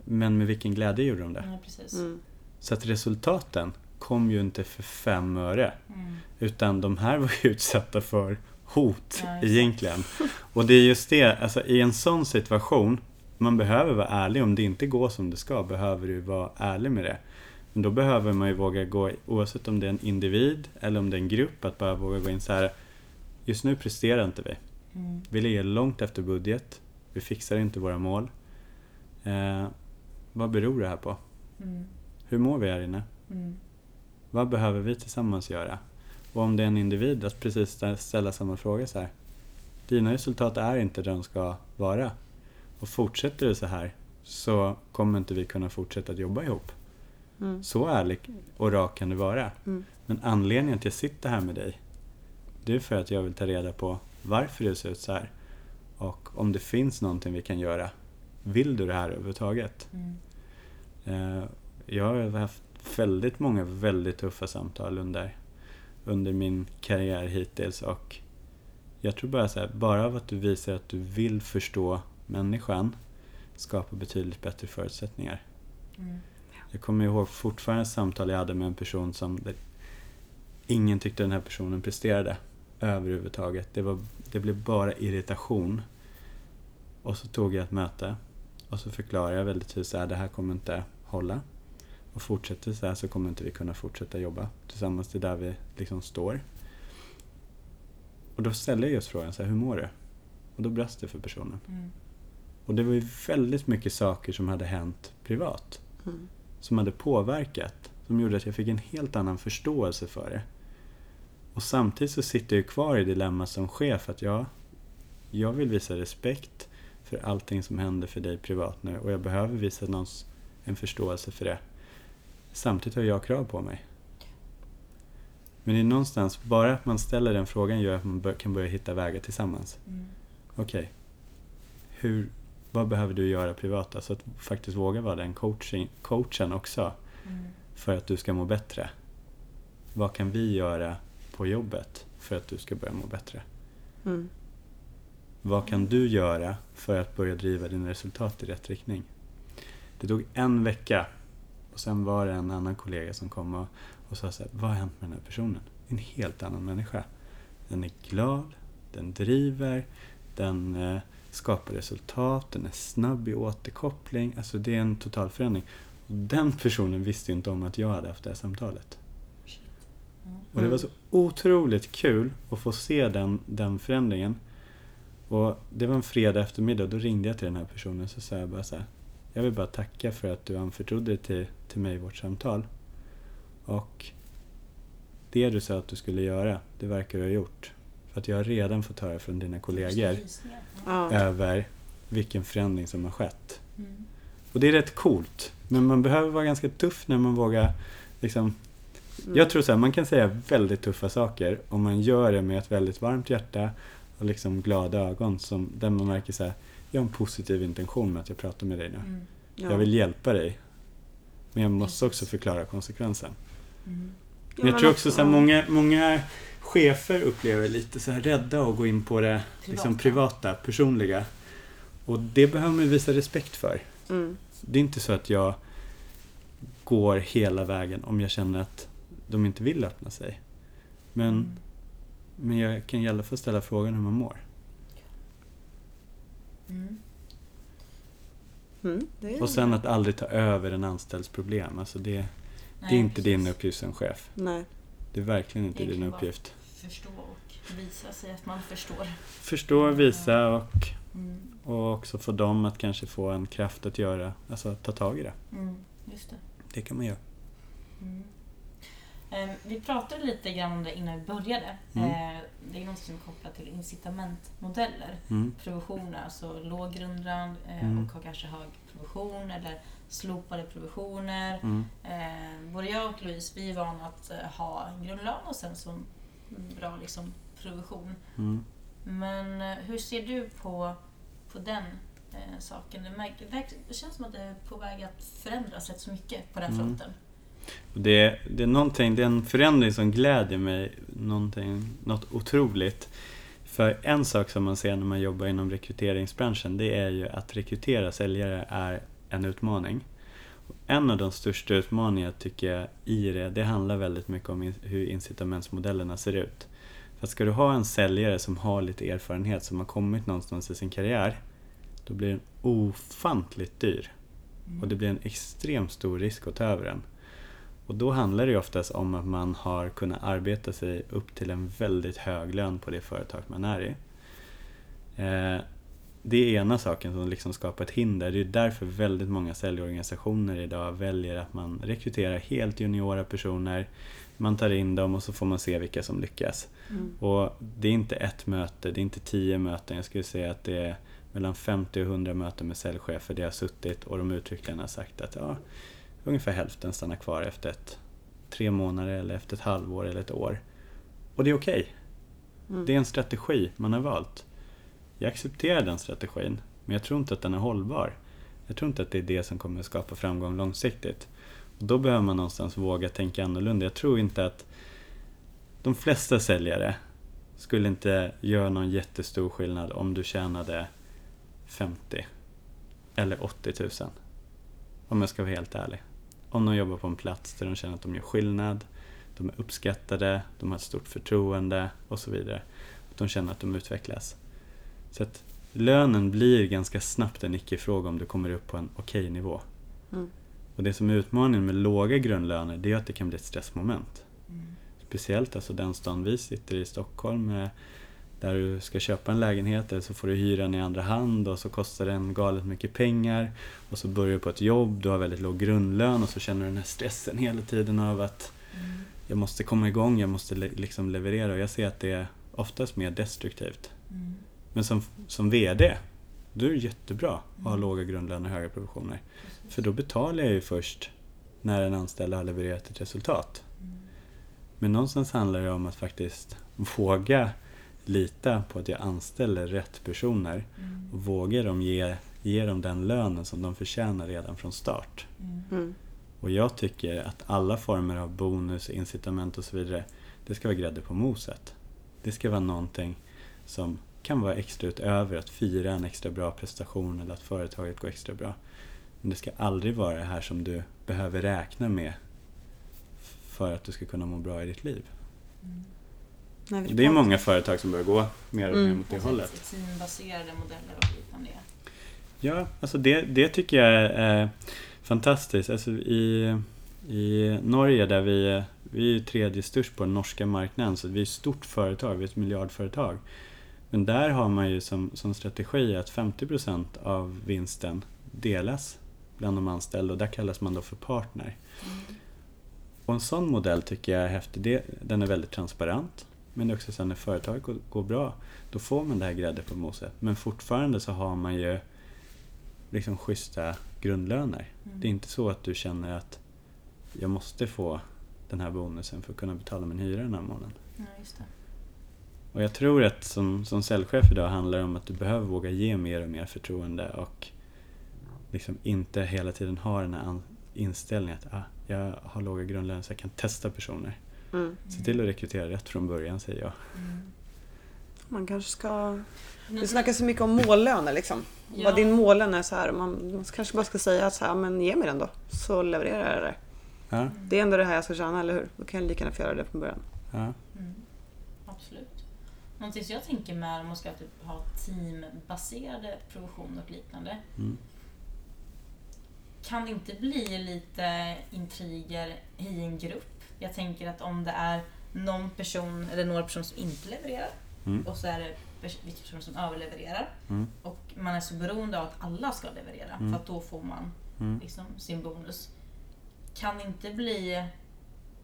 Men med vilken glädje gjorde de det? Ja, precis. Mm. Så att resultaten kom ju inte för fem öre. Mm. Utan de här var ju utsatta för hot Ja, egentligen. Och det är just det, alltså i en sån situation, man behöver vara ärlig. Om det inte går som det ska behöver du vara ärlig med det. Men då behöver man ju våga gå, oavsett om det är en individ eller om det är en grupp, att bara våga gå in så här. Just nu presterar inte vi. Mm. Vi ligger långt efter budget. Vi fixar inte våra mål. Eh, vad beror det här på? Mm. Hur mår vi här inne? Mm. Vad behöver vi tillsammans göra? Och om det är en individ, att precis stä- ställa samma fråga så här. Dina resultat är inte där de ska vara. Och fortsätter det så här så kommer inte vi kunna fortsätta att jobba ihop. Mm. Så ärlig och rak kan du vara. Mm. Men anledningen till att jag sitter här med dig, det är för att jag vill ta reda på varför det ser ut så här. Och om det finns någonting vi kan göra. Vill du det här överhuvudtaget? Mm. Eh, Jag har haft väldigt många väldigt tuffa samtal under, under min karriär hittills och jag tror bara så här, bara av att du visar att du vill förstå människan skapar betydligt bättre förutsättningar. Mm. Jag kommer ihåg fortfarande samtal jag hade med en person som ingen tyckte den här personen presterade överhuvudtaget. Det, var, det blev bara irritation. Och så tog jag ett möte och så förklarade jag väldigt tydligt att det här kommer inte hålla. Och fortsätter det så här så kommer inte vi kunna fortsätta jobba tillsammans till där vi liksom står. Och då ställde jag just frågan så här, hur mår du? Och då brast det för personen. Mm. Och det var ju väldigt mycket saker som hade hänt privat Mm. som hade påverkat. Som gjorde att jag fick en helt annan förståelse för det. Och samtidigt så sitter jag kvar i dilemmat som chef att jag, jag vill visa respekt för allting som händer för dig privat nu och jag behöver visa någons, en förståelse för det. Samtidigt har jag krav på mig. Men det är någonstans, bara att man ställer den frågan gör att man kan börja hitta vägar tillsammans. Mm. Okej, hur, vad behöver du göra privat? Alltså att faktiskt våga vara den coaching, coachen också Mm. för att du ska må bättre. Vad kan vi göra på jobbet för att du ska börja må bättre? Mm. Vad kan du göra för att börja driva dina resultat i rätt riktning? Det tog en vecka och sen var det en annan kollega som kom och, och sa så här, vad har hänt med den här personen? En helt annan människa. Den är glad, den driver, den eh, skapar resultat, den är snabb i återkoppling. Alltså det är en total förändring. Och den personen visste ju inte om att jag hade haft det här samtalet. Mm. Och det var så otroligt kul att få se den, den förändringen. Och det var en fredag eftermiddag, då ringde jag till den här personen så sa jag bara så här. Jag vill bara tacka för att du anförtrodde dig till, till mig i vårt samtal. Och det du sa att du skulle göra, det verkar du ha gjort. För att jag har redan fått höra från dina kollegor Ja. över vilken förändring som har skett. Mm. Och det är rätt coolt. Men man behöver vara ganska tuff när man vågar liksom Mm. jag tror så här, man kan säga väldigt tuffa saker om man gör det med ett väldigt varmt hjärta och liksom glada ögon som, där man märker så här, jag har en positiv intention med att jag pratar med dig nu. Mm. Ja. Jag vill hjälpa dig. Men jag måste också förklara konsekvensen. Mm. Ja, jag tror också så här, många, många chefer upplever lite så här rädda att gå in på det liksom Privata. privata, personliga. Och det behöver man visa respekt för. Mm. Det är inte så att jag går hela vägen om jag känner att de inte vill öppna sig. Men, Mm. men jag kan i alla fall ställa frågan hur man mår. Mm. Mm. Det är... Och sen att aldrig ta över en anställds problem. Alltså det, det Nej, är inte precis. din uppgift som chef. Nej. Det är verkligen inte din uppgift. Förstå och visa sig att man förstår. Förstå, visa och, Mm. och också få dem att kanske få en kraft att göra, alltså ta tag i det. Mm. Just det. Det kan man göra. Mm. Eh, vi pratade lite grann om det innan vi började. Mm. Eh, det är något som är kopplat till incitamentmodeller. Mm. Provisioner, alltså låg grundlön eh, Mm. och kanske hög provision eller slopade provisioner. Mm. Eh, både jag och Louise vi är vana att eh, ha en grundlön och sen en bra liksom, provision. Mm. Men eh, hur ser du på, på den eh, saken? Det, märker, det känns som att det är på väg att förändras rätt så mycket på den Mm. fronten. Det, det, är någonting, det är en förändring som gläder mig någonting, något otroligt. För en sak som man ser när man jobbar inom rekryteringsbranschen det är ju att rekrytera säljare är en utmaning. En av de största utmaningarna tycker jag i det, det handlar väldigt mycket om hur incitamentsmodellerna ser ut. För ska du ha en säljare som har lite erfarenhet, som har kommit någonstans i sin karriär, då blir den ofantligt dyr. Och det blir en extremt stor risk att ta över den. Och då handlar det ju oftast om att man har kunnat arbeta sig upp till en väldigt hög lön på det företag man är i. Eh, det är ena saken som liksom skapar ett hinder. Det är därför väldigt många säljorganisationer idag väljer att man rekryterar helt juniora personer. Man tar in dem och så får man se vilka som lyckas. Mm. Och det är inte ett möte, det är inte tio möten. Jag skulle säga att det är mellan 50 och 100 möten med säljchefer där jag har suttit och de uttryckligen har sagt att ja, ungefär hälften stannar kvar efter ett, tre månader eller efter ett halvår eller ett år. Och det är okej. Mm. Det är en strategi man har valt. Jag accepterar den strategin, men jag tror inte att den är hållbar. Jag tror inte att det är det som kommer att skapa framgång långsiktigt. Och då behöver man någonstans våga tänka annorlunda. Jag tror inte att de flesta säljare skulle inte göra någon jättestor skillnad om du tjänade 50 eller 80 000. Om jag ska vara helt ärlig. Om de jobbar på en plats där de känner att de gör skillnad, de är uppskattade, de har ett stort förtroende och så vidare. De känner att de utvecklas. Så att lönen blir ganska snabbt en icke-fråga om du kommer upp på en okej nivå. Mm. Och det som är utmaningen med låga grundlöner det är att det kan bli ett stressmoment. Speciellt alltså den stan vi sitter i, Stockholm, eh, där du ska köpa en lägenhet eller så får du hyra den i andra hand och så kostar den galet mycket pengar. Och så börjar du på ett jobb, du har väldigt låg grundlön och så känner du den här stressen hela tiden av att jag måste komma igång, jag måste le- liksom leverera. Och jag ser att det är oftast mer destruktivt. Men som, som VD, då är det jättebra att ha låga grundlöner och höga provisioner. För då betalar jag ju först när en anställd har levererat ett resultat. Men någonstans handlar det om att faktiskt våga lita på att jag anställer rätt personer och vågar dem ge, ge dem den lönen som de förtjänar redan från start. Mm. Och jag tycker att alla former av bonus, incitament och så vidare, det ska vara grädde på moset. Det ska vara någonting som kan vara extra utöver att fira en extra bra prestation eller att företaget går extra bra. Men det ska aldrig vara det här som du behöver räkna med för att du ska kunna må bra i ditt liv. Vi Det är många företag som börjar gå mer och mer Mm. mot det hållet. Teambaserade modeller och liknande. Ja, alltså det, det tycker jag är fantastiskt. Alltså i, I Norge där vi, är- vi är tredje störst på den norska marknaden så vi är ett stort företag, vi är ett miljardföretag. Men där har man ju som, som strategi att 50% av vinsten delas bland de anställda och där kallas man då för partner. Och en sån modell tycker jag är häftig. Det, den är väldigt transparent. Men också så att när företaget går, går bra, då får man det här grädde på moset. Men fortfarande så har man ju liksom schyssta grundlöner. Det är inte så att du känner att jag måste få den här bonusen för att kunna betala min hyra den här månaden. Ja, just det. Och jag tror att som, som säljchef idag handlar det om att du behöver våga ge mer och mer förtroende och liksom inte hela tiden ha den här inställningen att ah, jag har låga grundlöner så jag kan testa personer. Mm. Se till att rekrytera rätt från början säger jag. Man kanske ska... Det Mm. snackas så mycket om mållöner liksom. Ja. Vad din mållön är så här. Man, man kanske bara ska säga att så här, men ge mig den då. Så levererar jag det. Ja, Det är ändå det här jag ska tjäna, eller hur? Då kan jag lika gärna få göra det från början. ja. Mm. Absolut. Någonting som jag tänker med om man ska typ ha teambaserade provision och liknande. Mm. Kan det inte bli lite intriger i en grupp? Jag tänker att om det är någon person eller några personer som inte levererar Mm. och så är det vissa personer som överlevererar Mm. och man är så beroende av att alla ska leverera Mm. för att då får man Mm. liksom sin bonus. Kan det inte bli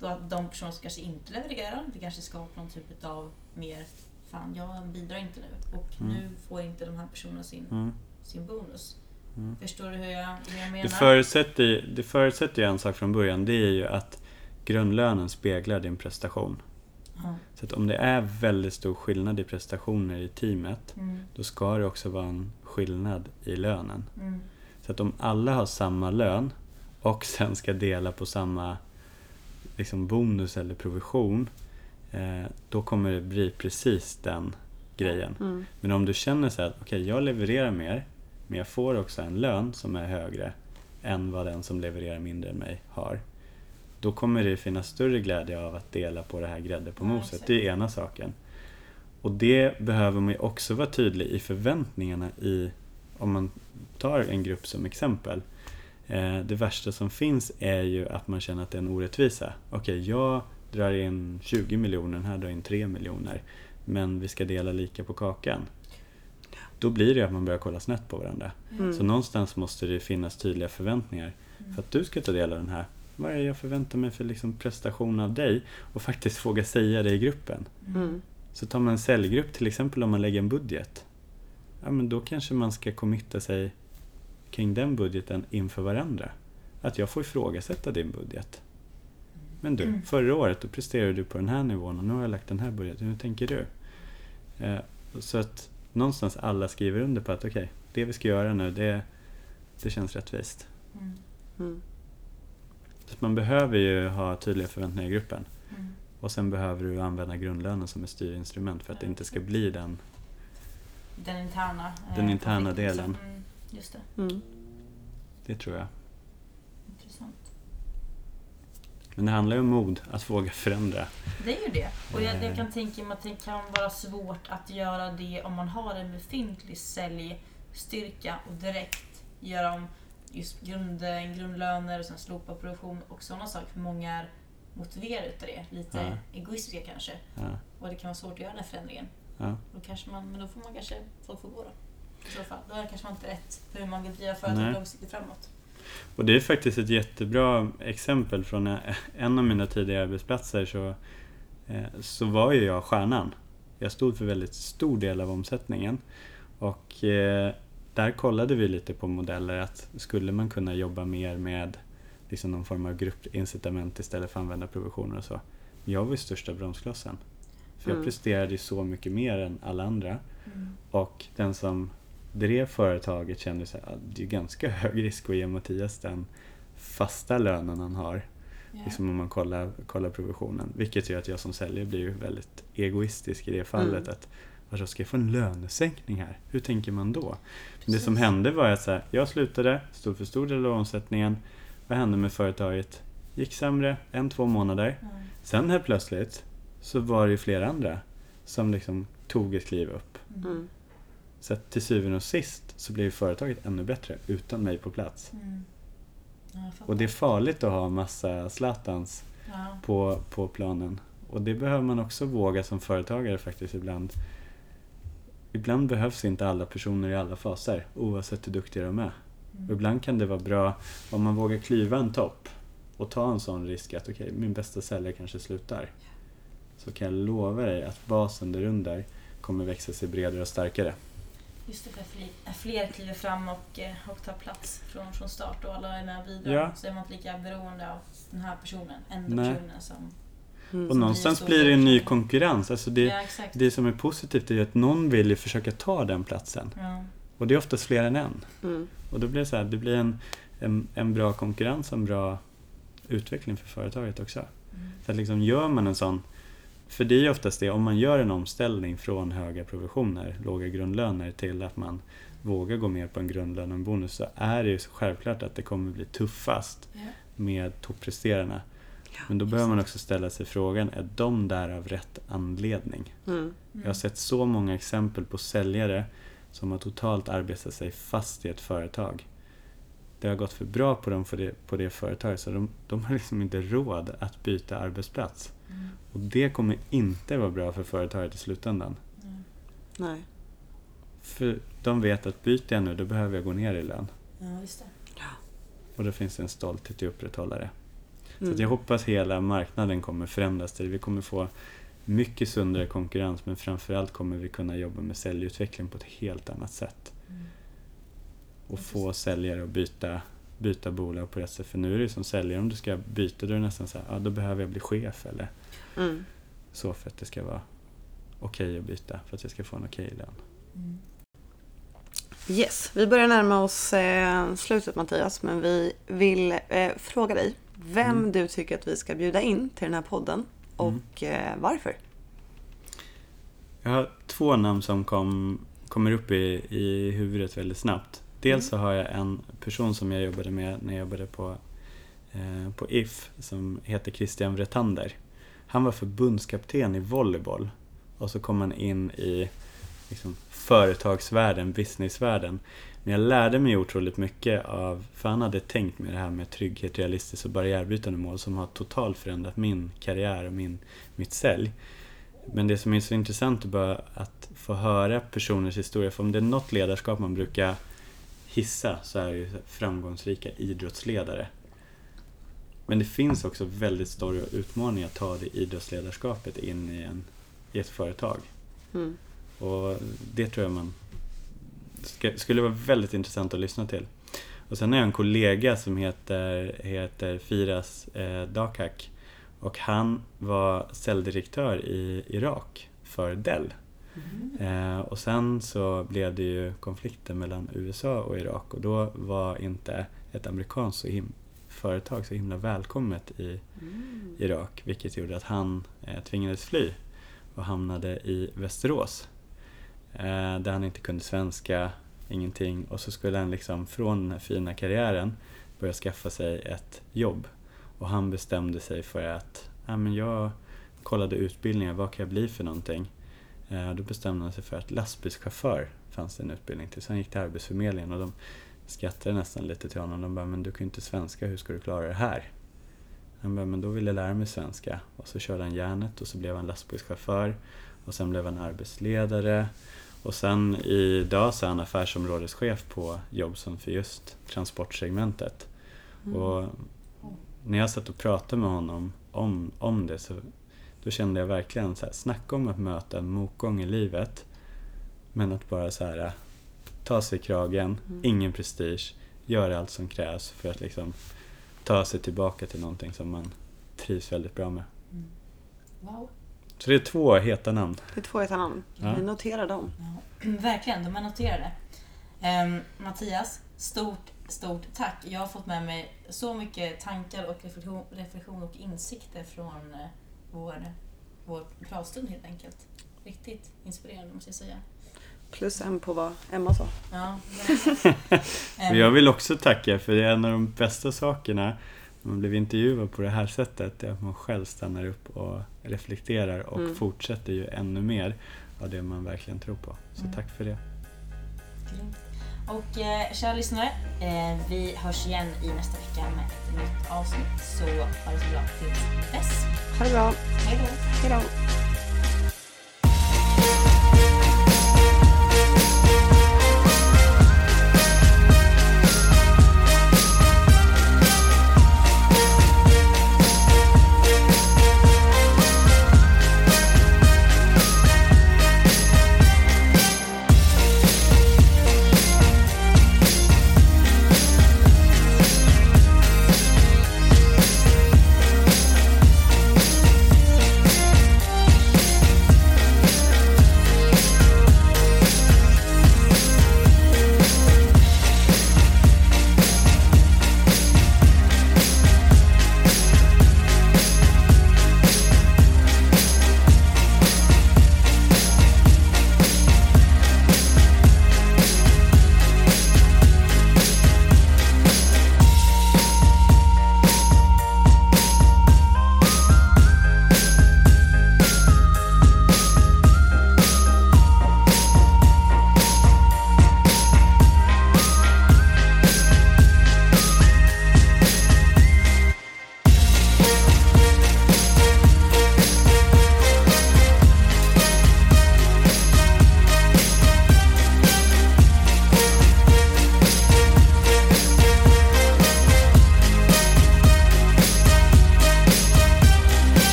då att de personer som kanske inte levererar, det kanske skapar någon typ av mer Fan, jag bidrar inte nu och Mm. nu får inte de här personerna sin, Mm. sin bonus. Förstår du hur jag, hur jag menar? Det förutsätter, det förutsätter ju en sak från början. Det är ju att grundlönen speglar din prestation. Ja. Så att om det är väldigt stor skillnad i prestationer i teamet, Mm. då ska det också vara en skillnad i lönen. Mm. Så att om alla har samma lön och sen ska dela på samma liksom bonus eller provision, eh, då kommer det bli precis den grejen. Mm. Men om du känner så att okej, jag levererar mer, men jag får också en lön som är högre än vad den som levererar mindre än mig har. Då kommer det finnas större glädje av att dela på det här grädde på moset. Det är ena saken. Och det behöver man ju också vara tydlig i förväntningarna i, om man tar en grupp som exempel. Eh, det värsta som finns är ju att man känner att det är en orättvisa. Okej, jag drar in 20 miljoner, den här drar in 3 miljoner. Men vi ska dela lika på kakan. Då blir det att man börjar kolla snett på varandra. Mm. Så någonstans måste det finnas tydliga förväntningar. För att du ska ta del av den här. Vad är det jag förväntar mig för liksom prestation av dig? Och faktiskt våga säga det i gruppen. Mm. Så tar man en säljgrupp till exempel om man lägger en budget. Ja men då kanske man ska committa sig kring den budgeten inför varandra. Att jag får ifrågasätta din budget. Men du, Mm. förra året då presterade du på den här nivån och nu har jag lagt den här budgeten. Hur tänker du? Eh, så att någonstans alla skriver under på att okej, det vi ska göra nu det, det känns rättvist. Mm. Mm. Så att man behöver ju ha tydliga förväntningar i gruppen. Mm. Och sen behöver du använda grundlönen som ett styrinstrument för att det inte ska bli den Den interna, eh, Den interna konflikten, delen. Mm. Just det, Mm. Det tror jag. intressant. Men det handlar ju om mod, att våga förändra. Det är ju det. Och jag, Eh. jag kan tänka mig att det kan vara svårt att göra det om man har en befintlig säljstyrka och direkt göra om just grund, grundlöner och sen slopa produktion och sådana saker. För många är motiverade utav det. Lite Ja. egoistiska kanske. Ja, Och det kan vara svårt att göra den här förändringen. ja. Då kanske man, men då får man kanske, folk får gå då. I så fall. Då är det kanske man inte rätt för hur man vill driva företaget Nej. långsiktigt framåt. Och det är faktiskt ett jättebra exempel från en av mina tidigare arbetsplatser så, eh, så var ju jag stjärnan. Jag stod för väldigt stor del av omsättningen. Och eh, där kollade vi lite på modeller att skulle man kunna jobba mer med liksom någon form av gruppincitament istället för att använda provisioner och så. Jag var ju största bromsklossen. För jag Mm. presterade ju så mycket mer än alla andra. Mm. Och den som drev företaget kände sig att det är ganska hög risk att ge Mattias den fasta lönen han har. Ja. Liksom om man kollar, kollar provisionen. Vilket gör att jag som säljare blir ju väldigt egoistisk i det fallet. Mm. att Vadå, ska jag få en lönesänkning här? Hur tänker man då? Det Precis. som hände var att så här, jag slutade, stod för stor del av omsättningen. Vad hände med företaget? Gick sämre en, två månader. Mm. Sen helt plötsligt så var det ju flera andra som liksom tog ett kliv upp. Mm. Så att till syvende och sist så blir ju företaget ännu bättre utan mig på plats. Mm. Och det är farligt att ha massa Zlatans Ja. på, på planen. Och det behöver man också våga som företagare faktiskt ibland. Ibland behövs inte alla personer i alla faser oavsett hur duktiga de är. Mm. Och ibland kan det vara bra om man vågar klyva en topp och ta en sån risk att okej, min bästa säljare kanske slutar. Så kan jag lova dig att basen där under kommer växa sig bredare och starkare. Just det, för att fler, kliver fram och, eh, och tar plats från, från start och alla är med vidare. Ja. Så är man inte lika beroende av den här personen, enda Nej. personen som... Mm. Och någonstans så blir det en ny konkurrens. Alltså det, ja, det som är positivt är ju att någon vill ju försöka ta den platsen. Ja. Och det är oftast fler än en. Mm. Och då blir det så här, det blir en, en, en bra konkurrens och en bra utveckling för företaget också. Mm. Så att liksom gör man en sån, för det är ju oftast det, om man gör en omställning från höga provisioner, låga grundlöner till att man vågar gå med på en grundlön och en bonus så är det ju självklart att det kommer bli tuffast Ja. med toppresterarna. Men då behöver man också ställa sig frågan, är de där av rätt anledning? Mm. Jag har sett så många exempel på säljare som har totalt arbetat sig fast i ett företag. Det har gått för bra på dem för det, på det företaget så de, de har liksom inte råd att byta arbetsplats. Mm. Och det kommer inte vara bra för företaget i slutändan. Mm. Nej. För de vet att byter jag nu då behöver jag gå ner i lön. Ja, just det. Och då finns det en stolthet i att upprätthålla det. Så Mm. att jag hoppas hela marknaden kommer förändras till Vi kommer få mycket sundare konkurrens men framförallt kommer vi kunna jobba med säljutveckling på ett helt annat sätt. Mm. Och få säljare att byta, byta bolag på rätt sätt. För nu är det som säljare, om du ska byta då är det nästan så här, ja då behöver jag bli chef eller Mm. så för att det ska vara okej okay att byta, för att jag ska få en okej okay lön. Mm. Yes, vi börjar närma oss eh, slutet Mattias, men vi vill eh, fråga dig vem mm. du tycker att vi ska bjuda in till den här podden och mm. varför. Jag har två namn som kom, kommer upp i, i huvudet väldigt snabbt. Dels så har jag en person som jag jobbade med när jag jobbade på, eh, på If som heter Christian Vretander. Han var förbundskapten i volleyboll och så kom han in i liksom, företagsvärlden, businessvärlden. Men jag lärde mig otroligt mycket av, för han hade tänkt med det här med trygghet, realistiskt och barriärbrytande mål som har totalt förändrat min karriär och min, mitt sälj. Men det som är så intressant är bara att få höra personers historia, för om det är något ledarskap man brukar hissa så är det ju framgångsrika idrottsledare. Men det finns också väldigt stora utmaningar att ta det idrottsledarskapet in i, en, i ett företag. Mm. Och det tror jag man ska, skulle vara väldigt intressant att lyssna till. Och sen har jag en kollega som heter, heter Firas eh, Dakhak. Och han var säljdirektör i Irak för Dell. Mm. Eh, och sen så blev det ju konflikter mellan USA och Irak och då var inte ett amerikanskt så företag så himla välkommet i mm. Irak vilket gjorde att han eh, tvingades fly och hamnade i Västerås eh, där han inte kunde svenska, ingenting och så skulle han liksom från den här fina karriären börja skaffa sig ett jobb och han bestämde sig för att ja, men jag kollade utbildningar, vad kan jag bli för någonting? Eh, då bestämde han sig för att lastbilschaufför fanns det en utbildning till. Så han gick till Arbetsförmedlingen och de skrattade nästan lite till honom. De bara, men du kan ju inte svenska, hur ska du klara det här? Han bara, men då vill jag lära mig svenska. Och så körde han järnet och så blev han lastbilschaufför. Och sen blev han arbetsledare. Och sen idag så är han affärsområdeschef på Jobson för just transportsegmentet. Mm. Och när jag satt och pratade med honom om, om det så då kände jag verkligen så här, snacka om att möta en motgång i livet. Men att bara så här, ta sig i kragen, mm. ingen prestige, göra allt som krävs för att liksom ta sig tillbaka till någonting som man trivs väldigt bra med. Mm. Wow. Så det är två heta namn. Det är två heta namn. Ja. Vi noterar dem. Ja. Verkligen, de är noterade. Um, Mattias, stort, stort tack. Jag har fått med mig så mycket tankar och reflektion, reflektion och insikter från uh, vår, vår pratstund helt enkelt. Riktigt inspirerande måste jag säga. Plus en på vad Emma sa. Ja, jag vill också tacka för det är en av de bästa sakerna man blev intervjuad på det här sättet är att man själv stannar upp och reflekterar och mm. fortsätter ju ännu mer av det man verkligen tror på. Så mm. tack för det. Grymt. Och eh, kära lyssnare, eh, vi hörs igen i nästa vecka med ett nytt avsnitt. Så ha det så bra tills dess. Ha det bra. Hej då. Hej då.